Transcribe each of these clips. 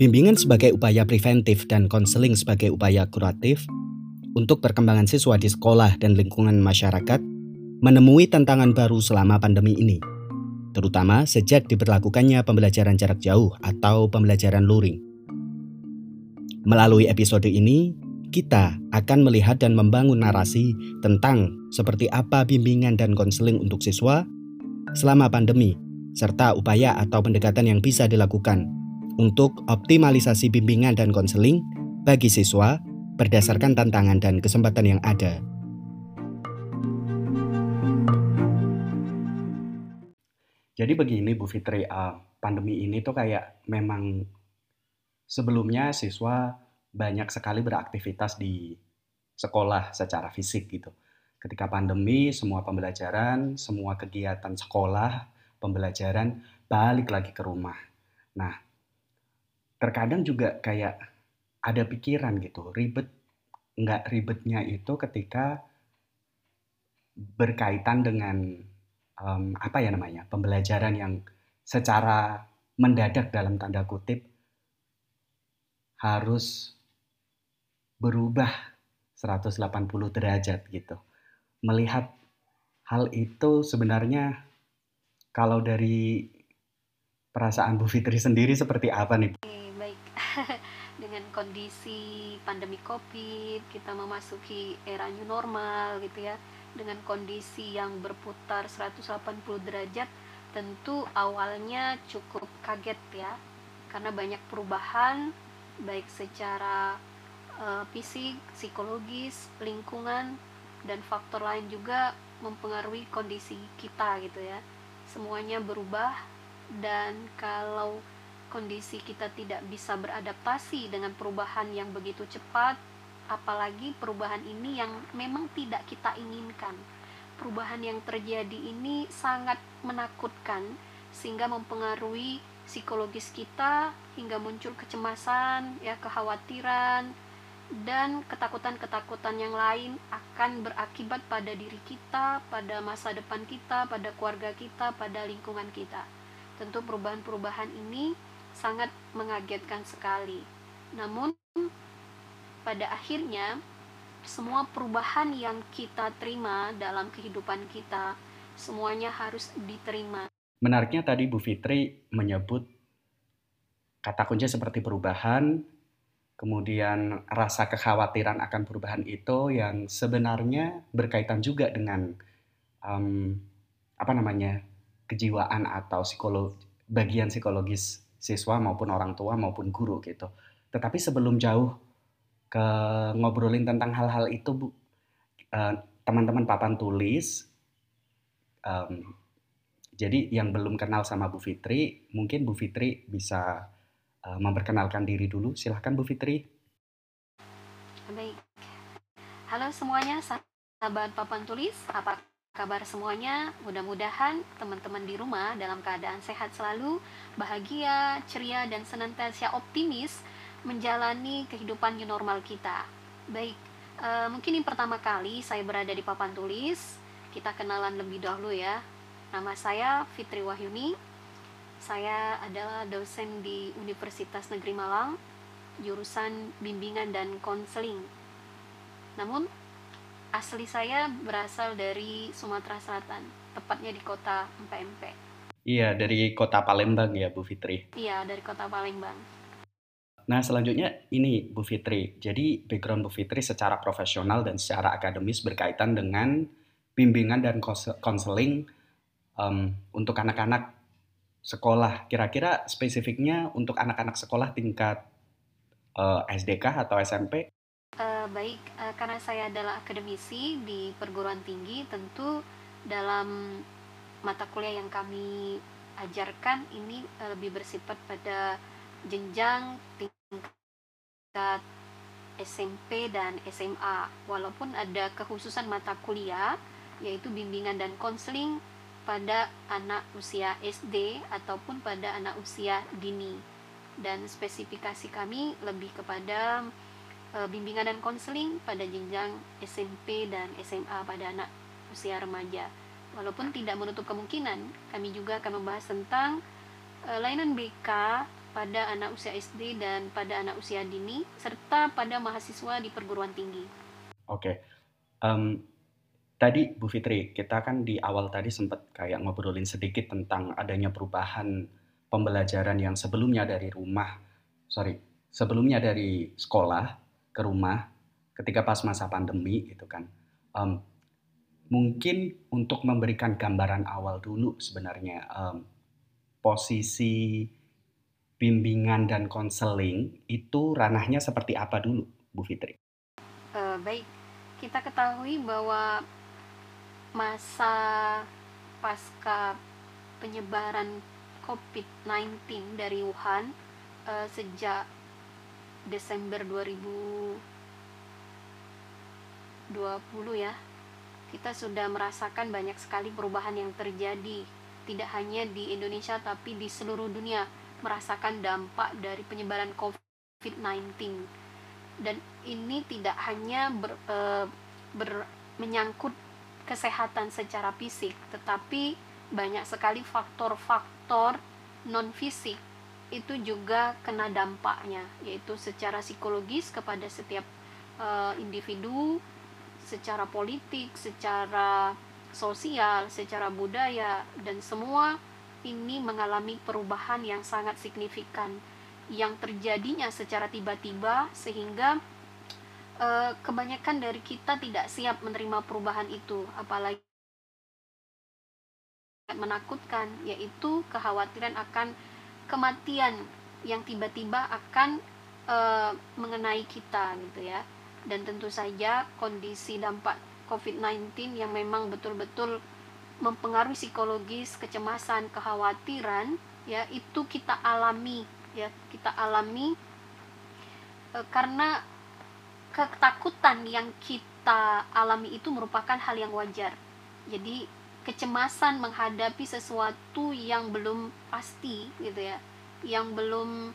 Bimbingan sebagai upaya preventif dan konseling sebagai upaya kuratif untuk perkembangan siswa di sekolah dan lingkungan masyarakat menemui tantangan baru selama pandemi ini, terutama sejak diberlakukannya pembelajaran jarak jauh atau pembelajaran luring. Melalui episode ini, kita akan melihat dan membangun narasi tentang seperti apa bimbingan dan konseling untuk siswa selama pandemi, serta upaya atau pendekatan yang bisa dilakukan untuk optimalisasi bimbingan dan konseling bagi siswa berdasarkan tantangan dan kesempatan yang ada. Jadi begini Bu Fitri, uh, pandemi ini tuh kayak memang sebelumnya siswa banyak sekali beraktivitas di sekolah secara fisik gitu. Ketika pandemi, semua pembelajaran, semua kegiatan sekolah, pembelajaran balik lagi ke rumah. Nah, terkadang juga kayak ada pikiran gitu, ribet nggak ribetnya itu ketika berkaitan dengan um, apa ya namanya pembelajaran yang secara mendadak dalam tanda kutip harus berubah 180 derajat gitu. Melihat hal itu sebenarnya kalau dari perasaan Bu Fitri sendiri seperti apa nih? dengan kondisi pandemi covid kita memasuki era new normal gitu ya. Dengan kondisi yang berputar 180 derajat tentu awalnya cukup kaget ya. Karena banyak perubahan baik secara uh, fisik, psikologis, lingkungan dan faktor lain juga mempengaruhi kondisi kita gitu ya. Semuanya berubah dan kalau kondisi kita tidak bisa beradaptasi dengan perubahan yang begitu cepat, apalagi perubahan ini yang memang tidak kita inginkan. Perubahan yang terjadi ini sangat menakutkan sehingga mempengaruhi psikologis kita hingga muncul kecemasan, ya kekhawatiran dan ketakutan-ketakutan yang lain akan berakibat pada diri kita, pada masa depan kita, pada keluarga kita, pada lingkungan kita. Tentu perubahan-perubahan ini sangat mengagetkan sekali. Namun pada akhirnya semua perubahan yang kita terima dalam kehidupan kita semuanya harus diterima. Menariknya tadi Bu Fitri menyebut kata kunci seperti perubahan, kemudian rasa kekhawatiran akan perubahan itu yang sebenarnya berkaitan juga dengan um, apa namanya kejiwaan atau psikolog bagian psikologis siswa maupun orang tua maupun guru gitu. Tetapi sebelum jauh ke ngobrolin tentang hal-hal itu, Bu, uh, teman-teman papan tulis, um, jadi yang belum kenal sama Bu Fitri, mungkin Bu Fitri bisa uh, memperkenalkan diri dulu. Silahkan Bu Fitri. Baik. Halo semuanya, sahabat papan tulis. Apa kabar semuanya? Mudah-mudahan teman-teman di rumah dalam keadaan sehat selalu, bahagia, ceria, dan senantiasa optimis menjalani kehidupan new normal kita. Baik, uh, mungkin yang pertama kali saya berada di papan tulis, kita kenalan lebih dahulu ya. Nama saya Fitri Wahyuni. Saya adalah dosen di Universitas Negeri Malang, jurusan bimbingan dan konseling. Namun asli saya berasal dari Sumatera Selatan, tepatnya di kota Empe-Empe. Iya, dari kota Palembang ya, Bu Fitri. Iya, dari kota Palembang. Nah, selanjutnya ini Bu Fitri. Jadi, background Bu Fitri secara profesional dan secara akademis berkaitan dengan bimbingan dan konseling um, untuk anak-anak sekolah. Kira-kira spesifiknya untuk anak-anak sekolah tingkat uh, eh, SDK atau SMP Uh, baik, uh, karena saya adalah akademisi di perguruan tinggi, tentu dalam mata kuliah yang kami ajarkan ini uh, lebih bersifat pada jenjang tingkat SMP dan SMA. Walaupun ada kekhususan mata kuliah yaitu bimbingan dan konseling pada anak usia SD ataupun pada anak usia dini. Dan spesifikasi kami lebih kepada uh, bimbingan dan konseling pada jenjang SMP dan SMA pada anak usia remaja. walaupun tidak menutup kemungkinan kami juga akan membahas tentang uh, layanan BK pada anak usia SD dan pada anak usia dini serta pada mahasiswa di perguruan tinggi. Oke, um, tadi Bu Fitri kita kan di awal tadi sempat kayak ngobrolin sedikit tentang adanya perubahan pembelajaran yang sebelumnya dari rumah, sorry, sebelumnya dari sekolah ke rumah ketika pas masa pandemi gitu kan. Um, mungkin untuk memberikan gambaran awal dulu sebenarnya um, posisi bimbingan dan konseling itu ranahnya seperti apa dulu, Bu Fitri? Uh, baik, kita ketahui bahwa masa pasca penyebaran COVID-19 dari Wuhan uh, sejak Desember 2020 ya, kita sudah merasakan banyak sekali perubahan yang terjadi. Tidak hanya di Indonesia tapi di seluruh dunia merasakan dampak dari penyebaran COVID-19 dan ini tidak hanya ber, e, ber, menyangkut kesehatan secara fisik tetapi banyak sekali faktor-faktor non fisik itu juga kena dampaknya yaitu secara psikologis kepada setiap e, individu secara politik secara sosial secara budaya dan semua ini mengalami perubahan yang sangat signifikan yang terjadinya secara tiba-tiba sehingga e, kebanyakan dari kita tidak siap menerima perubahan itu. Apalagi menakutkan yaitu kekhawatiran akan kematian yang tiba-tiba akan e, mengenai kita gitu ya. Dan tentu saja kondisi dampak COVID-19 yang memang betul-betul mempengaruhi psikologis, kecemasan, kekhawatiran, ya itu kita alami, ya kita alami e, karena ketakutan yang kita alami itu merupakan hal yang wajar. Jadi kecemasan menghadapi sesuatu yang belum pasti, gitu ya, yang belum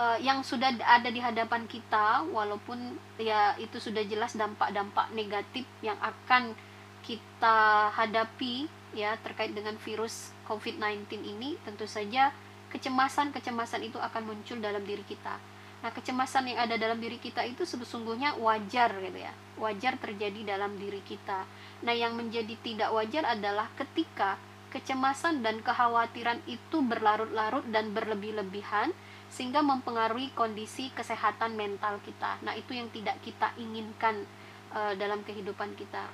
uh, yang sudah ada di hadapan kita, walaupun ya itu sudah jelas dampak-dampak negatif yang akan kita hadapi ya terkait dengan virus COVID-19 ini tentu saja kecemasan-kecemasan itu akan muncul dalam diri kita. Nah, kecemasan yang ada dalam diri kita itu sesungguhnya wajar gitu ya. Wajar terjadi dalam diri kita. Nah, yang menjadi tidak wajar adalah ketika kecemasan dan kekhawatiran itu berlarut-larut dan berlebih-lebihan sehingga mempengaruhi kondisi kesehatan mental kita. Nah, itu yang tidak kita inginkan uh, dalam kehidupan kita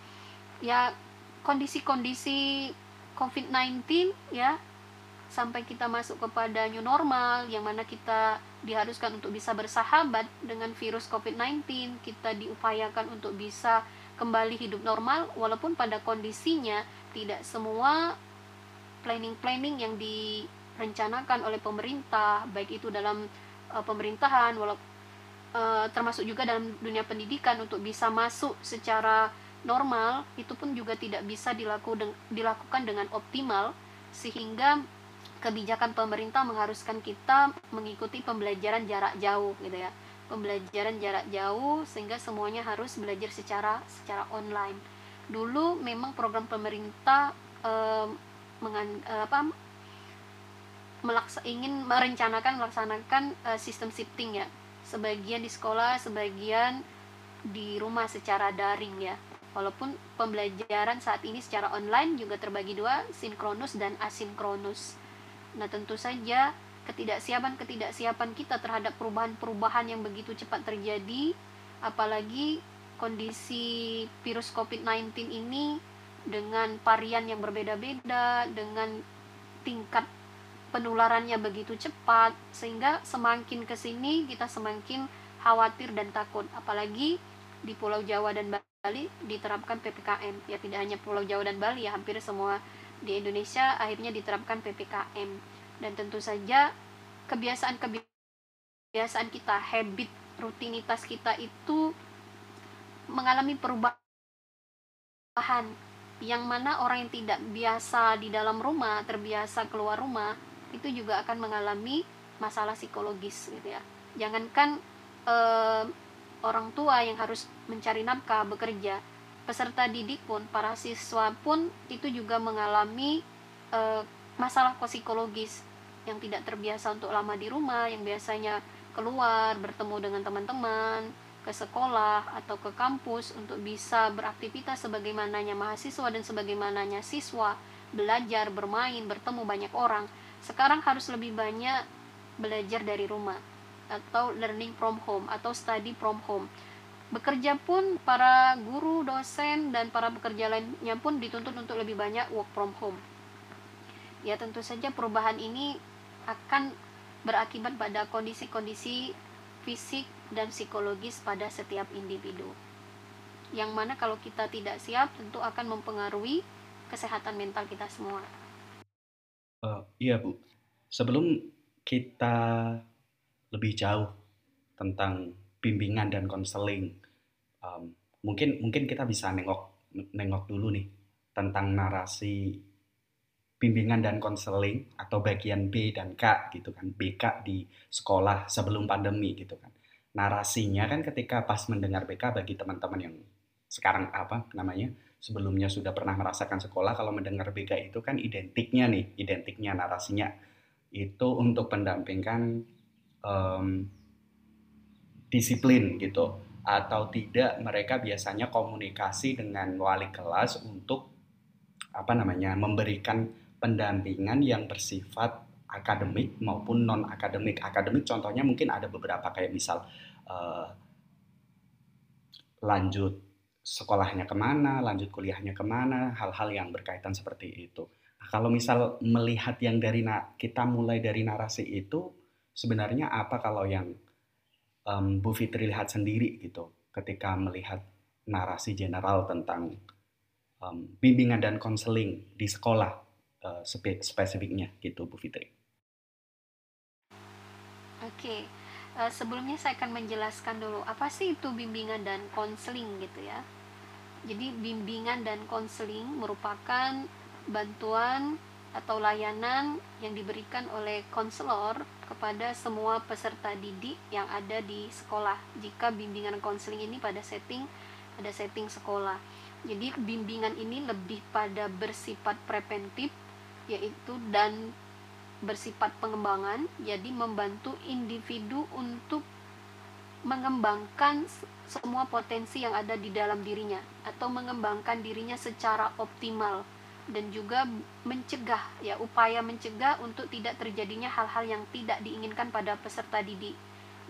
ya kondisi-kondisi COVID-19 ya sampai kita masuk kepada new normal yang mana kita diharuskan untuk bisa bersahabat dengan virus COVID-19 kita diupayakan untuk bisa kembali hidup normal walaupun pada kondisinya tidak semua planning-planning yang direncanakan oleh pemerintah baik itu dalam uh, pemerintahan walaupun uh, termasuk juga dalam dunia pendidikan untuk bisa masuk secara normal itu pun juga tidak bisa dilaku, dilakukan dengan optimal sehingga kebijakan pemerintah mengharuskan kita mengikuti pembelajaran jarak jauh gitu ya. Pembelajaran jarak jauh sehingga semuanya harus belajar secara secara online. Dulu memang program pemerintah eh, mengan, eh, apa melaksa, ingin merencanakan melaksanakan eh, sistem shifting ya. Sebagian di sekolah sebagian di rumah secara daring ya. Walaupun pembelajaran saat ini secara online juga terbagi dua, sinkronus dan asinkronus. Nah, tentu saja ketidaksiapan-ketidaksiapan kita terhadap perubahan-perubahan yang begitu cepat terjadi, apalagi kondisi virus COVID-19 ini dengan varian yang berbeda-beda, dengan tingkat penularannya begitu cepat, sehingga semakin ke sini kita semakin khawatir dan takut, apalagi di Pulau Jawa dan Bali diterapkan PPKM ya tidak hanya Pulau Jawa dan Bali ya hampir semua di Indonesia akhirnya diterapkan PPKM dan tentu saja kebiasaan-kebiasaan kita habit rutinitas kita itu mengalami perubahan. Yang mana orang yang tidak biasa di dalam rumah terbiasa keluar rumah itu juga akan mengalami masalah psikologis gitu ya. Jangankan eh, orang tua yang harus mencari nafkah bekerja peserta didik pun para siswa pun itu juga mengalami e, masalah psikologis yang tidak terbiasa untuk lama di rumah yang biasanya keluar bertemu dengan teman-teman ke sekolah atau ke kampus untuk bisa beraktivitas sebagaimananya mahasiswa dan sebagaimananya. Siswa belajar bermain bertemu banyak orang. Sekarang harus lebih banyak belajar dari rumah atau learning from home atau study from home bekerja pun para guru dosen dan para pekerja lainnya pun dituntut untuk lebih banyak work from home ya tentu saja perubahan ini akan berakibat pada kondisi-kondisi fisik dan psikologis pada setiap individu. Yang mana kalau kita tidak siap tentu akan mempengaruhi kesehatan mental kita semua. Uh, iya Bu, sebelum kita lebih jauh tentang bimbingan dan konseling, um, mungkin mungkin kita bisa nengok nengok dulu nih tentang narasi bimbingan dan konseling atau bagian B dan K gitu kan BK di sekolah sebelum pandemi gitu kan. Narasinya kan ketika pas mendengar BK bagi teman-teman yang sekarang apa namanya sebelumnya sudah pernah merasakan sekolah kalau mendengar BK itu kan identiknya nih identiknya narasinya. Itu untuk pendampingan um, disiplin gitu atau tidak mereka biasanya komunikasi dengan wali kelas untuk apa namanya memberikan pendampingan yang bersifat akademik maupun non akademik. Akademik contohnya mungkin ada beberapa kayak misal uh, lanjut sekolahnya ke mana, lanjut kuliahnya ke mana, hal-hal yang berkaitan seperti itu. Nah, kalau misal melihat yang dari kita mulai dari narasi itu, sebenarnya apa kalau yang um, Bu Fitri lihat sendiri gitu, ketika melihat narasi general tentang um, bimbingan dan konseling di sekolah uh, spesifiknya gitu Bu Fitri. Oke, uh, sebelumnya saya akan menjelaskan dulu apa sih itu bimbingan dan konseling gitu ya. Jadi bimbingan dan konseling merupakan bantuan atau layanan yang diberikan oleh konselor kepada semua peserta didik yang ada di sekolah. Jika bimbingan konseling ini pada setting pada setting sekolah. Jadi bimbingan ini lebih pada bersifat preventif yaitu dan bersifat pengembangan jadi membantu individu untuk mengembangkan semua potensi yang ada di dalam dirinya atau mengembangkan dirinya secara optimal dan juga mencegah ya upaya mencegah untuk tidak terjadinya hal-hal yang tidak diinginkan pada peserta didik.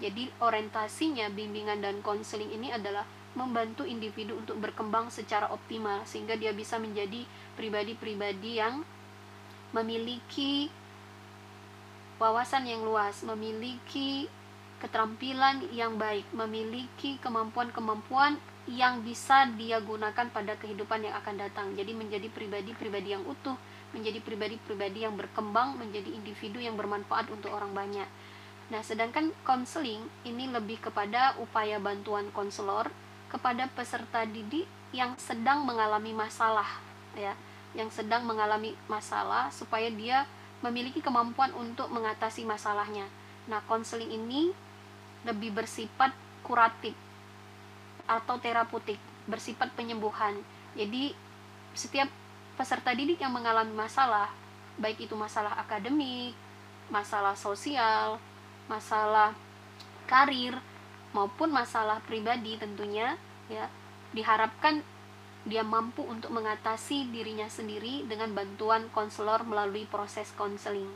Jadi orientasinya bimbingan dan konseling ini adalah membantu individu untuk berkembang secara optimal sehingga dia bisa menjadi pribadi-pribadi yang memiliki wawasan yang luas, memiliki keterampilan yang baik, memiliki kemampuan-kemampuan yang bisa dia gunakan pada kehidupan yang akan datang. Jadi menjadi pribadi-pribadi yang utuh, menjadi pribadi-pribadi yang berkembang, menjadi individu yang bermanfaat untuk orang banyak. Nah, sedangkan konseling ini lebih kepada upaya bantuan konselor kepada peserta didik yang sedang mengalami masalah, ya yang sedang mengalami masalah supaya dia memiliki kemampuan untuk mengatasi masalahnya. Nah, konseling ini lebih bersifat kuratif atau terapeutik, bersifat penyembuhan. Jadi, setiap peserta didik yang mengalami masalah, baik itu masalah akademik, masalah sosial, masalah karir, maupun masalah pribadi tentunya, ya, diharapkan dia mampu untuk mengatasi dirinya sendiri dengan bantuan konselor melalui proses konseling.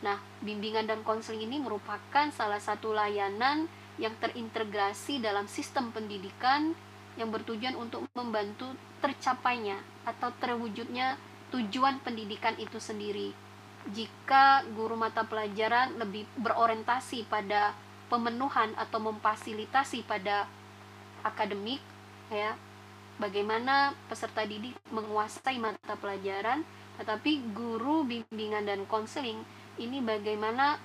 Nah, bimbingan dan konseling ini merupakan salah satu layanan yang terintegrasi dalam sistem pendidikan yang bertujuan untuk membantu tercapainya atau terwujudnya tujuan pendidikan itu sendiri. Jika guru mata pelajaran lebih berorientasi pada pemenuhan atau memfasilitasi pada akademik ya bagaimana peserta didik menguasai mata pelajaran, tetapi guru bimbingan dan konseling ini bagaimana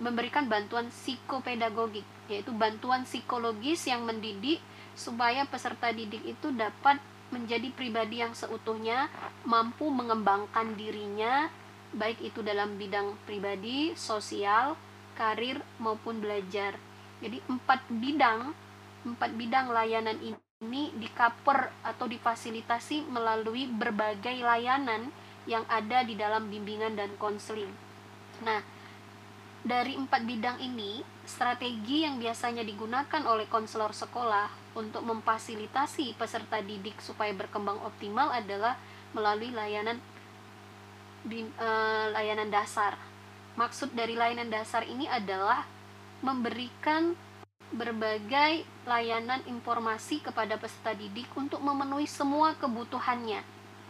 memberikan bantuan psikopedagogik, yaitu bantuan psikologis yang mendidik supaya peserta didik itu dapat menjadi pribadi yang seutuhnya, mampu mengembangkan dirinya, baik itu dalam bidang pribadi, sosial, karir, maupun belajar. Jadi empat bidang, empat bidang layanan ini ini di cover atau difasilitasi melalui berbagai layanan yang ada di dalam bimbingan dan konseling. Nah, dari empat bidang ini, strategi yang biasanya digunakan oleh konselor sekolah untuk memfasilitasi peserta didik supaya berkembang optimal adalah melalui layanan uh, layanan dasar. Maksud dari layanan dasar ini adalah memberikan berbagai layanan informasi kepada peserta didik untuk memenuhi semua kebutuhannya.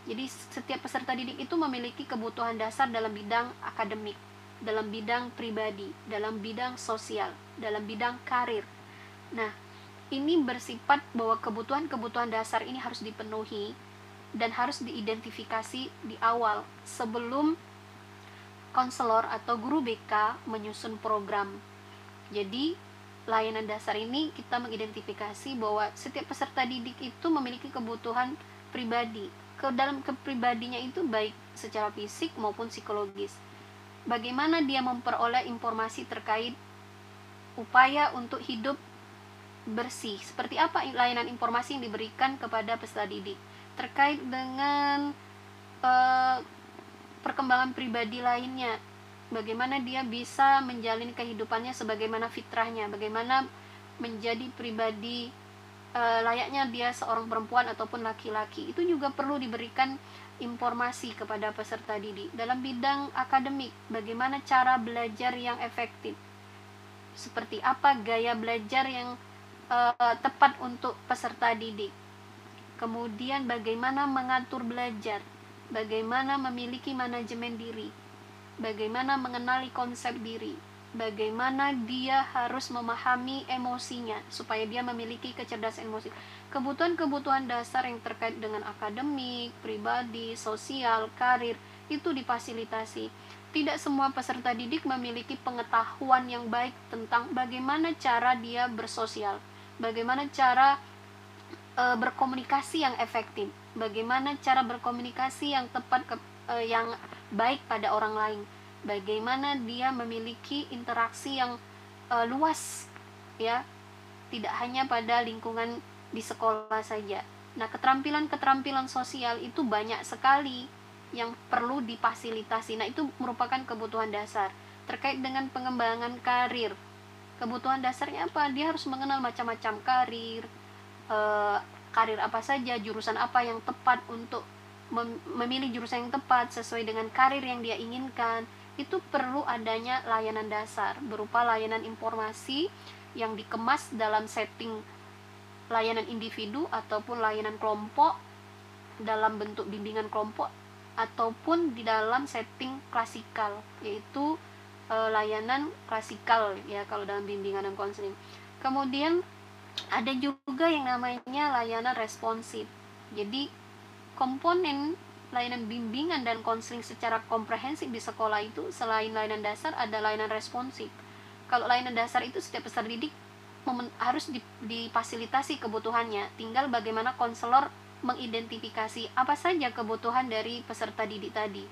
Jadi setiap peserta didik itu memiliki kebutuhan dasar dalam bidang akademik, dalam bidang pribadi, dalam bidang sosial, dalam bidang karir. Nah, ini bersifat bahwa kebutuhan-kebutuhan dasar ini harus dipenuhi dan harus diidentifikasi di awal sebelum konselor atau guru BK menyusun program. Jadi, layanan dasar ini kita mengidentifikasi bahwa setiap peserta didik itu memiliki kebutuhan pribadi ke dalam kepribadinya itu baik secara fisik maupun psikologis bagaimana dia memperoleh informasi terkait upaya untuk hidup bersih? Seperti apa layanan informasi yang diberikan kepada peserta didik? Terkait dengan uh, perkembangan pribadi lainnya. Bagaimana dia bisa menjalin kehidupannya sebagaimana fitrahnya, bagaimana menjadi pribadi e, layaknya dia seorang perempuan ataupun laki-laki. Itu juga perlu diberikan informasi kepada peserta didik dalam bidang akademik, bagaimana cara belajar yang efektif. Seperti apa gaya belajar yang e, tepat untuk peserta didik. Kemudian bagaimana mengatur belajar, bagaimana memiliki manajemen diri, bagaimana mengenali konsep diri, bagaimana dia harus memahami emosinya supaya dia memiliki kecerdasan emosi. Kebutuhan-kebutuhan dasar yang terkait dengan akademik, pribadi, sosial, karir itu difasilitasi. Tidak semua peserta didik memiliki pengetahuan yang baik tentang bagaimana cara dia bersosial, bagaimana cara e, berkomunikasi yang efektif, bagaimana cara berkomunikasi yang tepat ke, e, yang baik pada orang lain bagaimana dia memiliki interaksi yang uh, luas ya. Tidak hanya pada lingkungan di sekolah saja. Nah keterampilan-keterampilan sosial itu banyak sekali yang perlu difasilitasi. Nah itu merupakan kebutuhan dasar. Terkait dengan pengembangan karir. Kebutuhan dasarnya apa? Dia harus mengenal macam-macam karir uh, karir apa saja jurusan apa yang tepat untuk memilih jurusan yang tepat sesuai dengan karir yang dia inginkan itu perlu adanya layanan dasar berupa layanan informasi yang dikemas dalam setting layanan individu ataupun layanan kelompok dalam bentuk bimbingan kelompok ataupun di dalam setting klasikal yaitu e, layanan klasikal ya kalau dalam bimbingan dan konseling. Kemudian ada juga yang namanya layanan responsif. Jadi komponen layanan bimbingan dan konseling secara komprehensif di sekolah itu selain layanan dasar ada layanan responsif. Kalau layanan dasar itu setiap peserta didik harus difasilitasi kebutuhannya. Tinggal bagaimana konselor mengidentifikasi apa saja kebutuhan dari peserta didik tadi.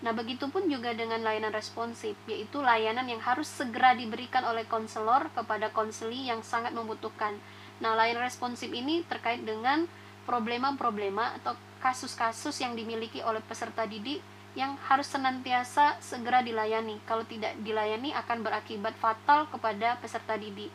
Nah, begitupun juga dengan layanan responsif, yaitu layanan yang harus segera diberikan oleh konselor kepada konseli yang sangat membutuhkan. Nah, layanan responsif ini terkait dengan problema-problema atau kasus-kasus yang dimiliki oleh peserta didik yang harus senantiasa segera dilayani. Kalau tidak dilayani akan berakibat fatal kepada peserta didik.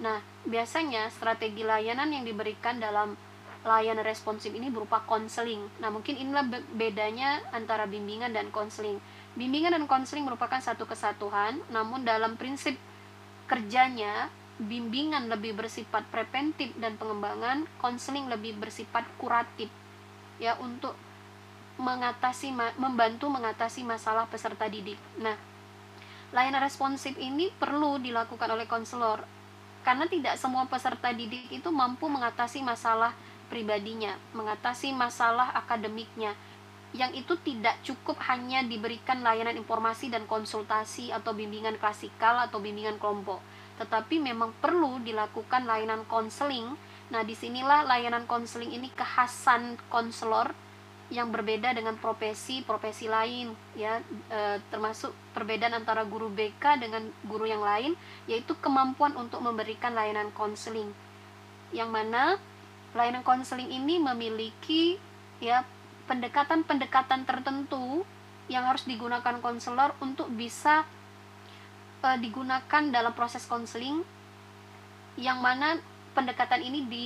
Nah, biasanya strategi layanan yang diberikan dalam layanan responsif ini berupa konseling. Nah, mungkin inilah bedanya antara bimbingan dan konseling. Bimbingan dan konseling merupakan satu kesatuan, namun dalam prinsip kerjanya bimbingan lebih bersifat preventif dan pengembangan, konseling lebih bersifat kuratif ya untuk mengatasi membantu mengatasi masalah peserta didik. Nah, layanan responsif ini perlu dilakukan oleh konselor karena tidak semua peserta didik itu mampu mengatasi masalah pribadinya, mengatasi masalah akademiknya. Yang itu tidak cukup hanya diberikan layanan informasi dan konsultasi atau bimbingan klasikal atau bimbingan kelompok, tetapi memang perlu dilakukan layanan konseling Nah, di sinilah layanan konseling ini kekhasan konselor yang berbeda dengan profesi-profesi lain ya. E, termasuk perbedaan antara guru BK dengan guru yang lain yaitu kemampuan untuk memberikan layanan konseling. Yang mana layanan konseling ini memiliki ya pendekatan-pendekatan tertentu yang harus digunakan konselor untuk bisa uh, digunakan dalam proses konseling. Yang mana pendekatan ini di,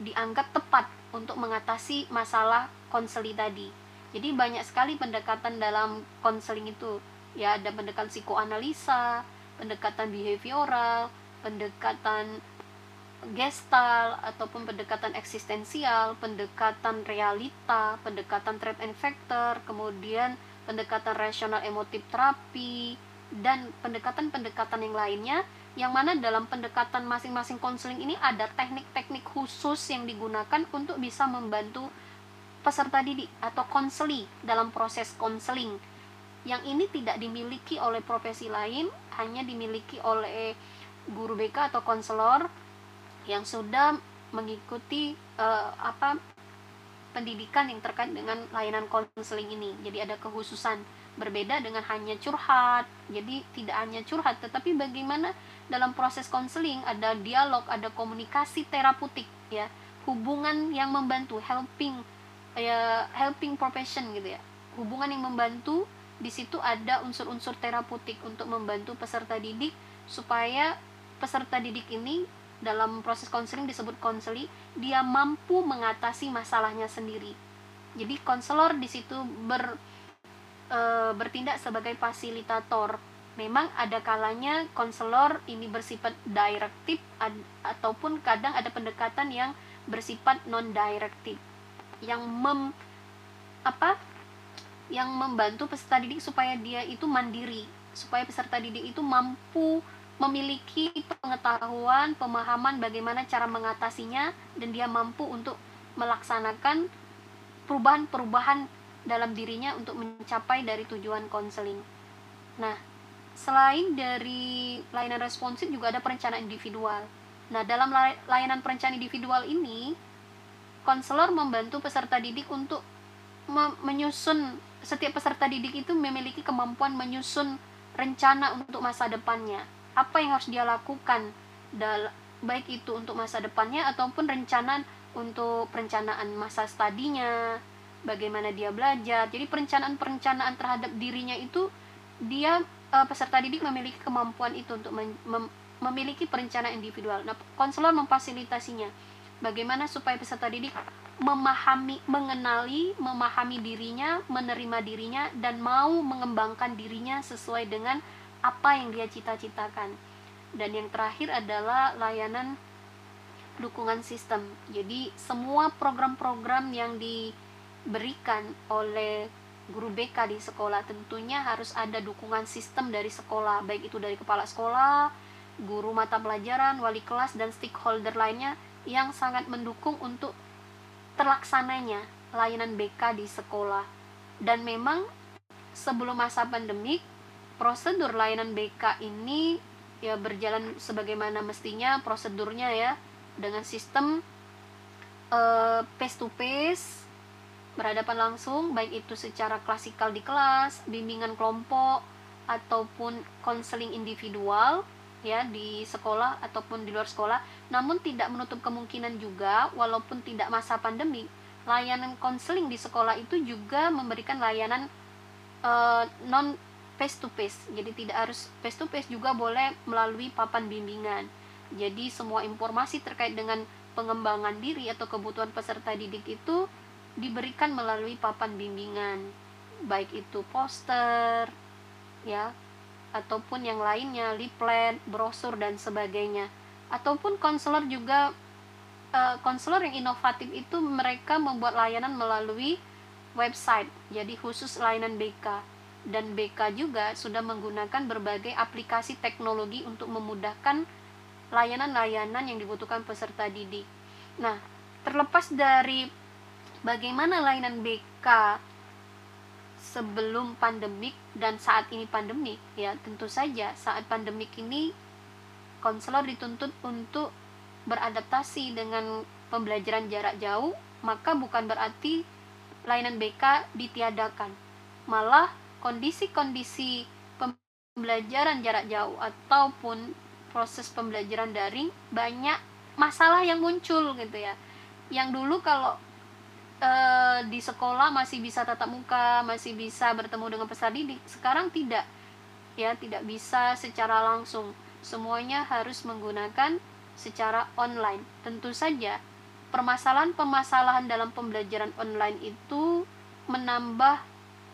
dianggap tepat untuk mengatasi masalah konseli tadi. Jadi banyak sekali pendekatan dalam konseling itu. Ya, ada pendekatan psikoanalisa, pendekatan behavioral, pendekatan gestal ataupun pendekatan eksistensial, pendekatan realita, pendekatan threat and factor, kemudian pendekatan rasional emotif terapi, dan pendekatan-pendekatan yang lainnya yang mana dalam pendekatan masing-masing konseling ini ada teknik-teknik khusus yang digunakan untuk bisa membantu peserta didik atau konseli dalam proses konseling. Yang ini tidak dimiliki oleh profesi lain hanya dimiliki oleh guru BK atau konselor yang sudah mengikuti uh, apa pendidikan yang terkait dengan layanan konseling ini. Jadi ada kekhususan berbeda dengan hanya curhat. Jadi tidak hanya curhat tetapi bagaimana dalam proses konseling ada dialog ada komunikasi terapeutik ya. Hubungan yang membantu helping ya helping profession gitu ya. Hubungan yang membantu di situ ada unsur-unsur terapeutik untuk membantu peserta didik supaya peserta didik ini dalam proses konseling disebut konseli dia mampu mengatasi masalahnya sendiri. Jadi konselor di situ ber e, bertindak sebagai fasilitator. Memang ada kalanya konselor ini bersifat direktif ad, ataupun kadang ada pendekatan yang bersifat non direktif yang mem apa? Yang membantu peserta didik supaya dia itu mandiri, supaya peserta didik itu mampu memiliki pengetahuan, pemahaman bagaimana cara mengatasinya dan dia mampu untuk melaksanakan perubahan-perubahan dalam dirinya untuk mencapai dari tujuan konseling. Nah, selain dari layanan responsif juga ada perencanaan individual. Nah, dalam layanan perencanaan individual ini, konselor membantu peserta didik untuk menyusun setiap peserta didik itu memiliki kemampuan menyusun rencana untuk masa depannya. Apa yang harus dia lakukan baik itu untuk masa depannya ataupun rencana untuk perencanaan masa studinya, bagaimana dia belajar. Jadi perencanaan-perencanaan terhadap dirinya itu dia uh, peserta didik memiliki kemampuan itu untuk mem memiliki perencanaan individual. Nah konselor memfasilitasinya. Bagaimana supaya peserta didik memahami mengenali memahami dirinya menerima dirinya dan mau mengembangkan dirinya sesuai dengan apa yang dia cita-citakan. Dan yang terakhir adalah layanan dukungan sistem. Jadi semua program-program yang di diberikan oleh guru BK di sekolah tentunya harus ada dukungan sistem dari sekolah baik itu dari kepala sekolah, guru mata pelajaran, wali kelas dan stakeholder lainnya yang sangat mendukung untuk terlaksananya layanan BK di sekolah. Dan memang sebelum masa pandemik prosedur layanan BK ini ya berjalan sebagaimana mestinya prosedurnya ya dengan sistem uh, face to face berhadapan langsung baik itu secara klasikal di kelas, bimbingan kelompok ataupun konseling individual ya di sekolah ataupun di luar sekolah. Namun tidak menutup kemungkinan juga walaupun tidak masa pandemi, layanan konseling di sekolah itu juga memberikan layanan uh, non face to face. Jadi tidak harus face to face juga boleh melalui papan bimbingan. Jadi semua informasi terkait dengan pengembangan diri atau kebutuhan peserta didik itu diberikan melalui papan bimbingan baik itu poster ya ataupun yang lainnya leaflet brosur dan sebagainya ataupun konselor juga eh, konselor yang inovatif itu mereka membuat layanan melalui website jadi khusus layanan BK dan BK juga sudah menggunakan berbagai aplikasi teknologi untuk memudahkan layanan-layanan yang dibutuhkan peserta didik. Nah, terlepas dari bagaimana layanan BK sebelum pandemik dan saat ini pandemik? Ya tentu saja saat pandemik ini konselor dituntut untuk beradaptasi dengan pembelajaran jarak jauh maka bukan berarti layanan BK ditiadakan. Malah kondisi-kondisi pembelajaran jarak jauh ataupun proses pembelajaran daring banyak masalah yang muncul gitu ya. Yang dulu kalau uh, di sekolah masih bisa tatap muka masih bisa bertemu dengan peserta didik. Sekarang tidak ya tidak bisa secara langsung. Semuanya harus menggunakan secara online. Tentu saja permasalahan-permasalahan dalam pembelajaran online itu menambah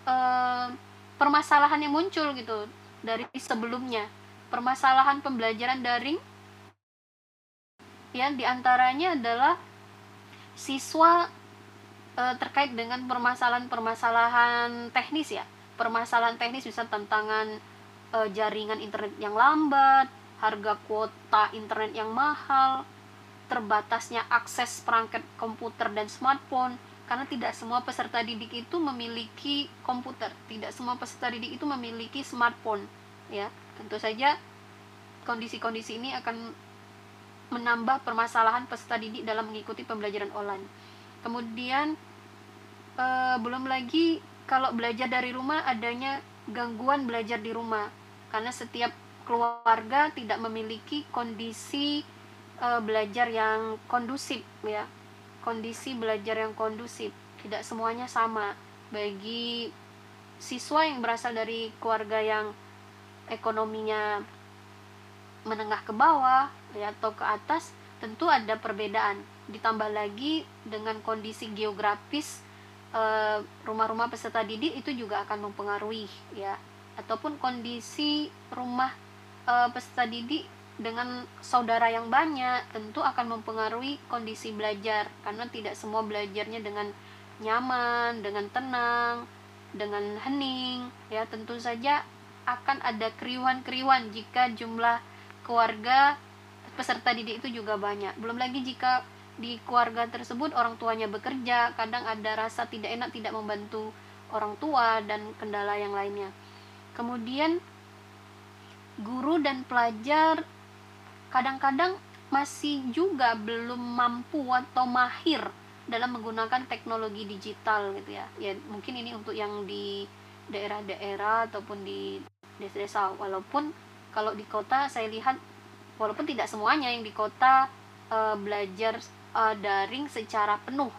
uh, permasalahan yang muncul gitu dari sebelumnya. Permasalahan pembelajaran daring yang di antaranya adalah siswa e, terkait dengan permasalahan-permasalahan teknis ya. Permasalahan teknis bisa tantangan e, jaringan internet yang lambat harga kuota internet yang mahal terbatasnya akses perangkat komputer dan smartphone. Karena tidak semua peserta didik itu memiliki komputer. Tidak semua peserta didik itu memiliki smartphone ya. Tentu saja kondisi-kondisi ini akan menambah permasalahan peserta didik dalam mengikuti pembelajaran online. Kemudian e, belum lagi kalau belajar dari rumah adanya gangguan belajar di rumah. Karena setiap keluarga tidak memiliki kondisi e, belajar yang kondusif ya. Kondisi belajar yang kondusif. Tidak semuanya sama. Bagi siswa yang berasal dari keluarga yang ekonominya menengah ke bawah ya atau ke atas tentu ada perbedaan ditambah lagi dengan kondisi geografis eh, rumah-rumah peserta didik itu juga akan mempengaruhi ya. Ataupun kondisi rumah eh, peserta didik dengan saudara yang banyak tentu akan mempengaruhi kondisi belajar. Karena tidak semua belajarnya dengan nyaman dengan tenang dengan hening ya. Tentu saja akan ada keriuhan-keriuhan jika jumlah keluarga peserta didik itu juga banyak. Belum lagi jika di keluarga tersebut orang tuanya bekerja kadang ada rasa tidak enak tidak membantu orang tua dan kendala yang lainnya. Kemudian guru dan pelajar kadang-kadang masih juga belum mampu atau mahir dalam menggunakan teknologi digital gitu ya. Ya mungkin ini untuk yang di daerah-daerah ataupun di desa-desa. Walaupun kalau di kota saya lihat walaupun tidak semuanya yang di kota e, belajar e, daring secara penuh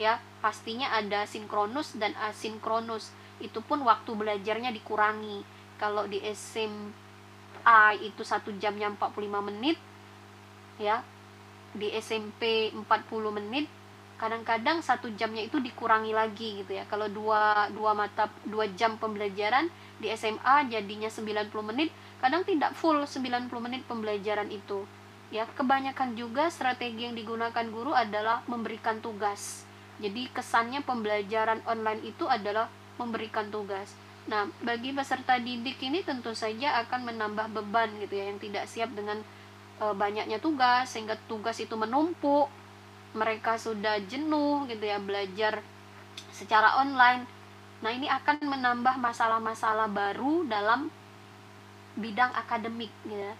ya. Pastinya ada sinkronus dan asinkronus. Itu pun waktu belajarnya dikurangi. Kalau di SMA itu satu jamnya 45 menit ya. Di SMP 40 menit kadang-kadang satu jamnya itu dikurangi lagi gitu ya. Kalau dua dua mata dua jam pembelajaran di SMA jadinya 90 menit kadang tidak full 90 menit pembelajaran itu ya kebanyakan juga strategi yang digunakan guru adalah memberikan tugas. Jadi kesannya pembelajaran online itu adalah memberikan tugas. Nah bagi peserta didik ini tentu saja akan menambah beban gitu ya yang tidak siap dengan e, banyaknya tugas sehingga tugas itu menumpuk mereka sudah jenuh gitu ya belajar secara online. Nah ini akan menambah masalah-masalah baru dalam bidang akademik ya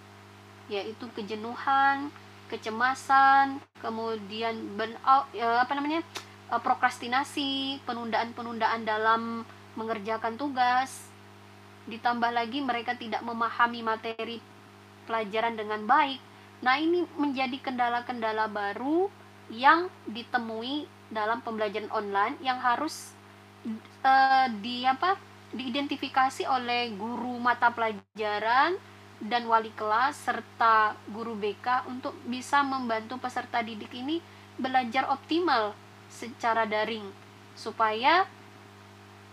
yaitu kejenuhan kecemasan kemudian burnout ya, apa namanya eh, prokrastinasi penundaan-penundaan dalam mengerjakan tugas. Ditambah lagi mereka tidak memahami materi pelajaran dengan baik. Nah ini menjadi kendala-kendala baru yang ditemui dalam pembelajaran online yang harus uh, di apa diidentifikasi oleh guru mata pelajaran dan wali kelas serta guru BK untuk bisa membantu peserta didik ini belajar optimal secara daring supaya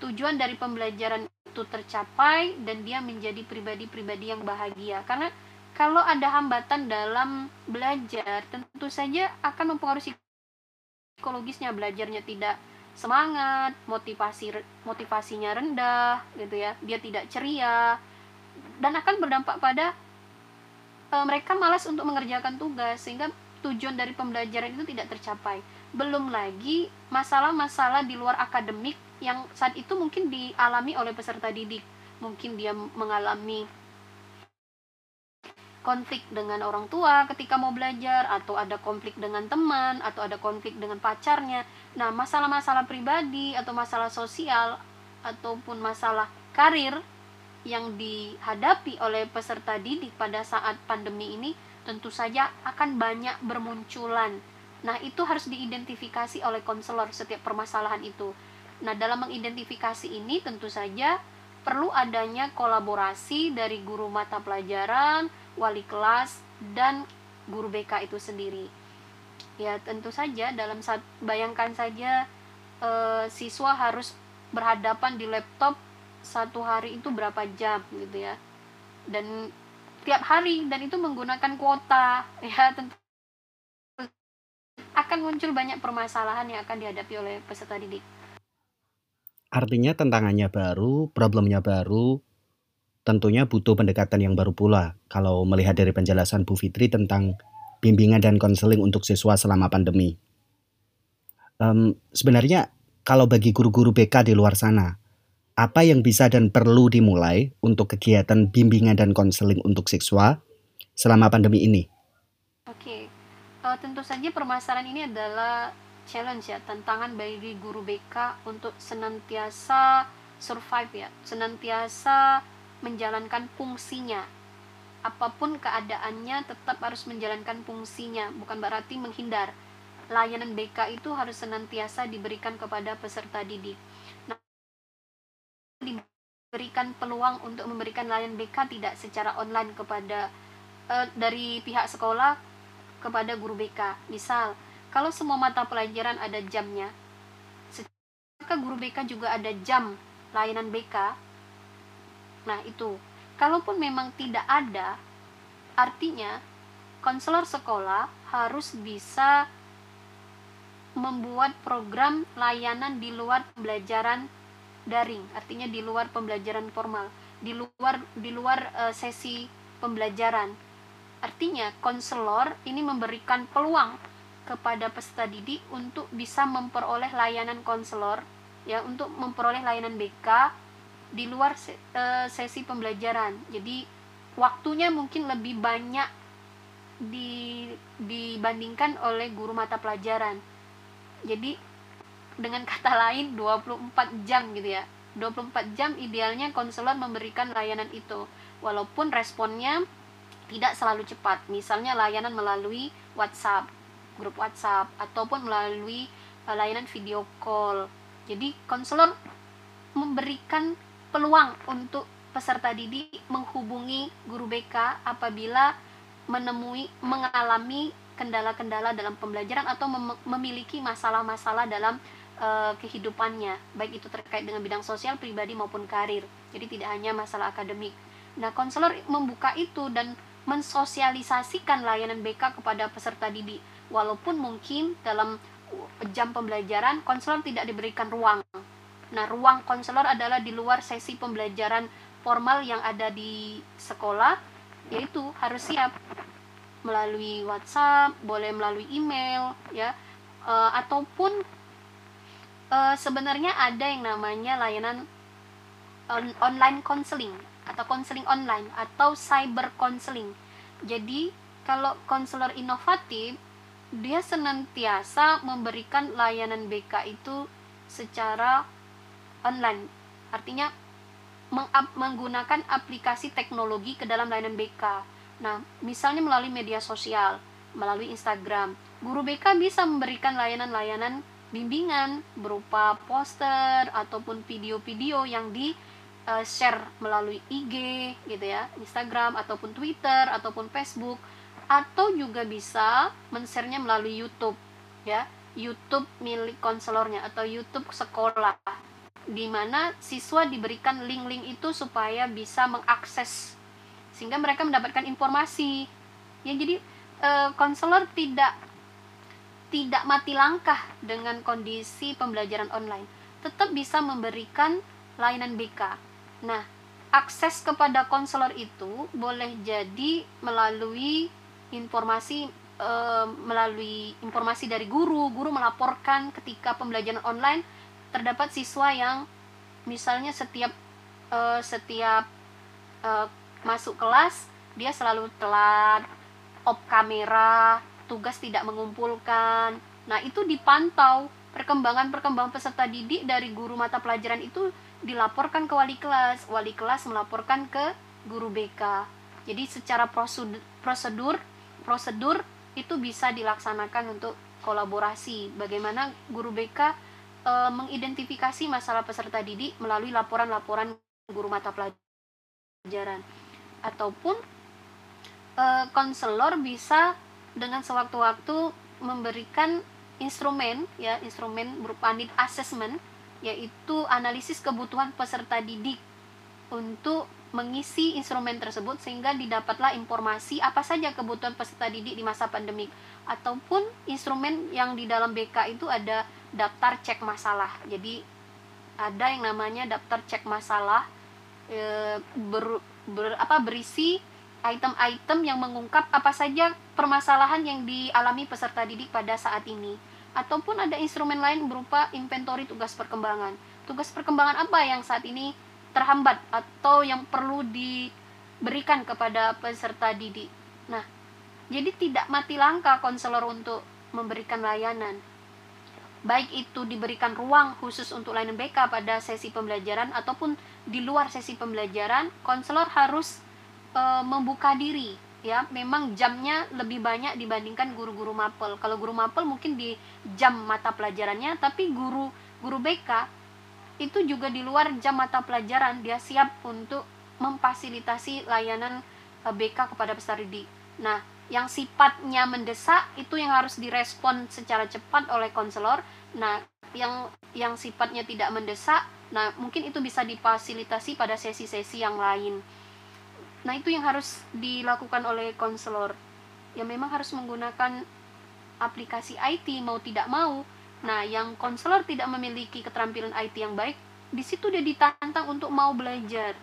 tujuan dari pembelajaran itu tercapai dan dia menjadi pribadi-pribadi yang bahagia karena kalau ada hambatan dalam belajar tentu saja akan mempengaruhi psikologisnya belajarnya tidak semangat, motivasi motivasinya rendah gitu ya. Dia tidak ceria dan akan berdampak pada e, mereka malas untuk mengerjakan tugas sehingga tujuan dari pembelajaran itu tidak tercapai. Belum lagi masalah-masalah di luar akademik yang saat itu mungkin dialami oleh peserta didik. Mungkin dia mengalami konflik dengan orang tua ketika mau belajar atau ada konflik dengan teman atau ada konflik dengan pacarnya. Nah, masalah-masalah pribadi atau masalah sosial ataupun masalah karir yang dihadapi oleh peserta didik pada saat pandemi ini tentu saja akan banyak bermunculan Nah, itu harus diidentifikasi oleh konselor setiap permasalahan itu. Nah, dalam mengidentifikasi ini tentu saja perlu adanya kolaborasi dari guru mata pelajaran, wali kelas, dan guru BK itu sendiri. Ya, tentu saja dalam bayangkan saja e, siswa harus berhadapan di laptop satu hari itu berapa jam gitu ya. Dan tiap hari dan itu menggunakan kuota ya tentu akan muncul banyak permasalahan yang akan dihadapi oleh peserta didik. Artinya tantangannya baru, problemnya baru, tentunya butuh pendekatan yang baru pula kalau melihat dari penjelasan Bu Fitri tentang bimbingan dan konseling untuk siswa selama pandemi. Um, sebenarnya kalau bagi guru-guru BK di luar sana, apa yang bisa dan perlu dimulai untuk kegiatan bimbingan dan konseling untuk siswa selama pandemi ini? Oke, uh, tentu saja permasalahan ini adalah challenge ya tantangan bagi guru BK untuk senantiasa survive ya senantiasa menjalankan fungsinya. Apa pun keadaannya tetap harus menjalankan fungsinya bukan berarti menghindar. Layanan BK itu harus senantiasa diberikan kepada peserta didik diberikan peluang untuk memberikan layanan BK tidak secara online kepada uh, dari pihak sekolah kepada guru BK misal kalau semua mata pelajaran ada jamnya, maka guru BK juga ada jam layanan BK. Nah, itu. Kalaupun memang tidak ada, artinya konselor sekolah harus bisa membuat program layanan di luar pembelajaran daring, artinya di luar pembelajaran formal, di luar di luar uh, sesi pembelajaran. Artinya konselor ini memberikan peluang kepada peserta didik untuk bisa memperoleh layanan konselor ya untuk memperoleh layanan BK di luar uh, sesi pembelajaran. Jadi waktunya mungkin lebih banyak di, dibandingkan oleh guru mata pelajaran. Jadi dengan kata lain 24 jam gitu ya. 24 jam idealnya konselor memberikan layanan itu. Walaupun responnya tidak selalu cepat. Misalnya layanan melalui WhatsApp grup WhatsApp ataupun melalui uh, layanan video call. Jadi konselor memberikan peluang untuk peserta didik menghubungi guru BK apabila menemui mengalami kendala-kendala dalam pembelajaran atau mem memiliki masalah-masalah dalam uh, kehidupannya, baik itu terkait dengan bidang sosial, pribadi maupun karir. Jadi tidak hanya masalah akademik. Nah, konselor membuka itu dan mensosialisasikan layanan BK kepada peserta didik walaupun mungkin dalam jam pembelajaran konselor tidak diberikan ruang. Nah, ruang konselor adalah di luar sesi pembelajaran formal yang ada di sekolah, yaitu harus siap melalui WhatsApp, boleh melalui email, ya, e, ataupun e, sebenarnya ada yang namanya layanan on, online counseling atau counseling online atau cyber counseling. Jadi kalau konselor inovatif dia senantiasa memberikan layanan BK itu secara online. Artinya menggunakan aplikasi teknologi ke dalam layanan BK. Nah, misalnya melalui media sosial, melalui Instagram, guru BK bisa memberikan layanan-layanan bimbingan berupa poster ataupun video-video yang di uh, share melalui IG gitu ya, Instagram ataupun Twitter ataupun Facebook atau juga bisa men-share-nya melalui YouTube ya. YouTube milik konselornya atau YouTube sekolah di mana siswa diberikan link-link itu supaya bisa mengakses sehingga mereka mendapatkan informasi. Ya jadi e, konselor tidak tidak mati langkah dengan kondisi pembelajaran online. Tetap bisa memberikan layanan BK nah akses kepada konselor itu boleh jadi melalui informasi e, melalui informasi dari guru, guru melaporkan ketika pembelajaran online terdapat siswa yang misalnya setiap e, setiap e, masuk kelas dia selalu telat, op kamera, tugas tidak mengumpulkan. Nah, itu dipantau perkembangan-perkembangan peserta didik dari guru mata pelajaran itu dilaporkan ke wali kelas, wali kelas melaporkan ke guru BK. Jadi secara prosedur, prosedur itu bisa dilaksanakan untuk kolaborasi bagaimana guru BK e, mengidentifikasi masalah peserta didik melalui laporan-laporan guru mata pelajaran ataupun e, konselor bisa dengan sewaktu-waktu memberikan instrumen ya instrumen berupa need assessment yaitu analisis kebutuhan peserta didik untuk mengisi instrumen tersebut sehingga didapatlah informasi apa saja kebutuhan peserta didik di masa pandemik. Ataupun instrumen yang di dalam BK itu ada daftar cek masalah. Jadi ada yang namanya daftar cek masalah e, ber, ber, apa berisi item-item yang mengungkap apa saja permasalahan yang dialami peserta didik pada saat ini ataupun ada instrumen lain berupa inventory tugas perkembangan tugas perkembangan apa yang saat ini terhambat atau yang perlu diberikan kepada peserta didik. Nah, jadi tidak mati langkah konselor untuk memberikan layanan. Baik itu diberikan ruang khusus untuk layanan BK pada sesi pembelajaran ataupun di luar sesi pembelajaran, konselor harus e, membuka diri ya. Memang jamnya lebih banyak dibandingkan guru-guru mapel. Kalau guru mapel mungkin di jam mata pelajarannya, tapi guru guru BK itu juga di luar jam mata pelajaran dia siap untuk memfasilitasi layanan eh, BK kepada peserta didik. Nah, yang sifatnya mendesak itu yang harus direspon secara cepat oleh konselor. Nah, yang yang sifatnya tidak mendesak, nah mungkin itu bisa difasilitasi pada sesi-sesi yang lain. Nah, itu yang harus dilakukan oleh konselor. Ya memang harus menggunakan aplikasi IT mau tidak mau Nah, yang konselor tidak memiliki keterampilan IT yang baik, di situ dia ditantang untuk mau belajar,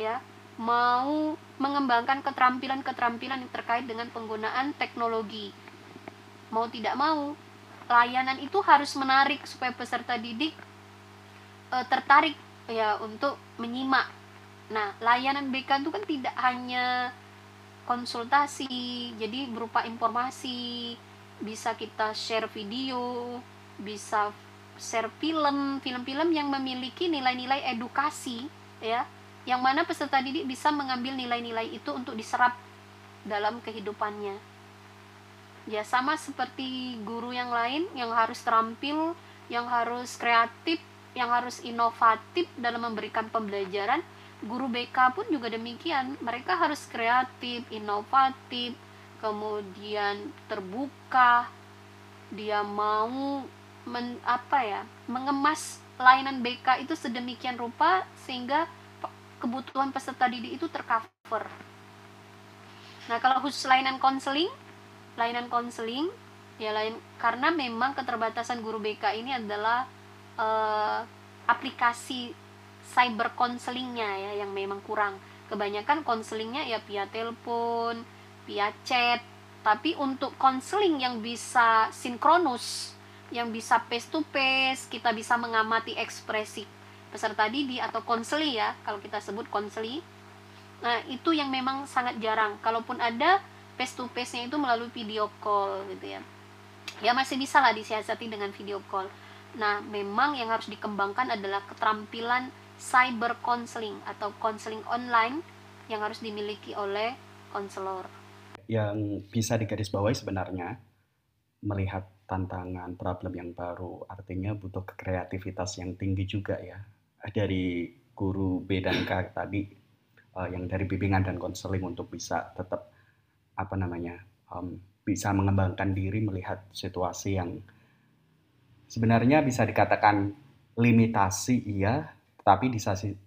ya, mau mengembangkan keterampilan-keterampilan yang terkait dengan penggunaan teknologi. Mau tidak mau, layanan itu harus menarik supaya peserta didik e, tertarik ya untuk menyimak. Nah, layanan BK itu kan tidak hanya konsultasi, jadi berupa informasi, bisa kita share video, bisa share film film-film yang memiliki nilai-nilai edukasi ya. Yang mana peserta didik bisa mengambil nilai-nilai itu untuk diserap dalam kehidupannya. Ya sama seperti guru yang lain yang harus terampil yang harus kreatif yang harus inovatif dalam memberikan pembelajaran guru BK pun juga demikian mereka harus kreatif inovatif kemudian terbuka dia mau men, apa ya mengemas layanan BK itu sedemikian rupa sehingga kebutuhan peserta didik itu tercover. Nah kalau khusus layanan konseling, layanan konseling ya lain karena memang keterbatasan guru BK ini adalah uh, aplikasi cyber konselingnya ya yang memang kurang. Kebanyakan konselingnya ya via telepon, via chat. Tapi untuk konseling yang bisa sinkronus yang bisa face to face, kita bisa mengamati ekspresi peserta didik atau konseli ya, kalau kita sebut konseli. Nah, itu yang memang sangat jarang. Kalaupun ada face to face-nya itu melalui video call gitu ya. Ya masih bisa lah disiasati dengan video call. Nah, memang yang harus dikembangkan adalah keterampilan cyber counseling atau counseling online yang harus dimiliki oleh konselor. Yang bisa digarisbawahi sebenarnya melihat tantangan problem yang baru artinya butuh kreativitas yang tinggi juga ya dari guru B dan K tadi uh, yang dari bimbingan dan konseling untuk bisa tetap apa namanya bisa mengembangkan diri melihat situasi yang sebenarnya bisa dikatakan limitasi iya tapi di,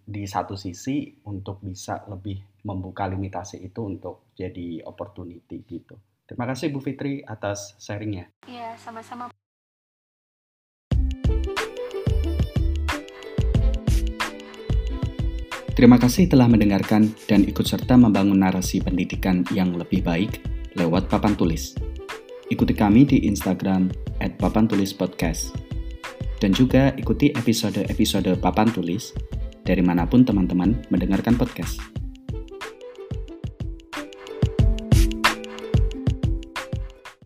di satu sisi untuk bisa lebih membuka limitasi itu untuk jadi opportunity gitu. Terima kasih Bu Fitri atas sharingnya. Iya, sama-sama. Terima kasih telah mendengarkan dan ikut serta membangun narasi pendidikan yang lebih baik lewat papan tulis. Ikuti kami di Instagram at papan tulis podcast. Dan juga ikuti episode-episode papan tulis dari mana pun teman-teman mendengarkan podcast.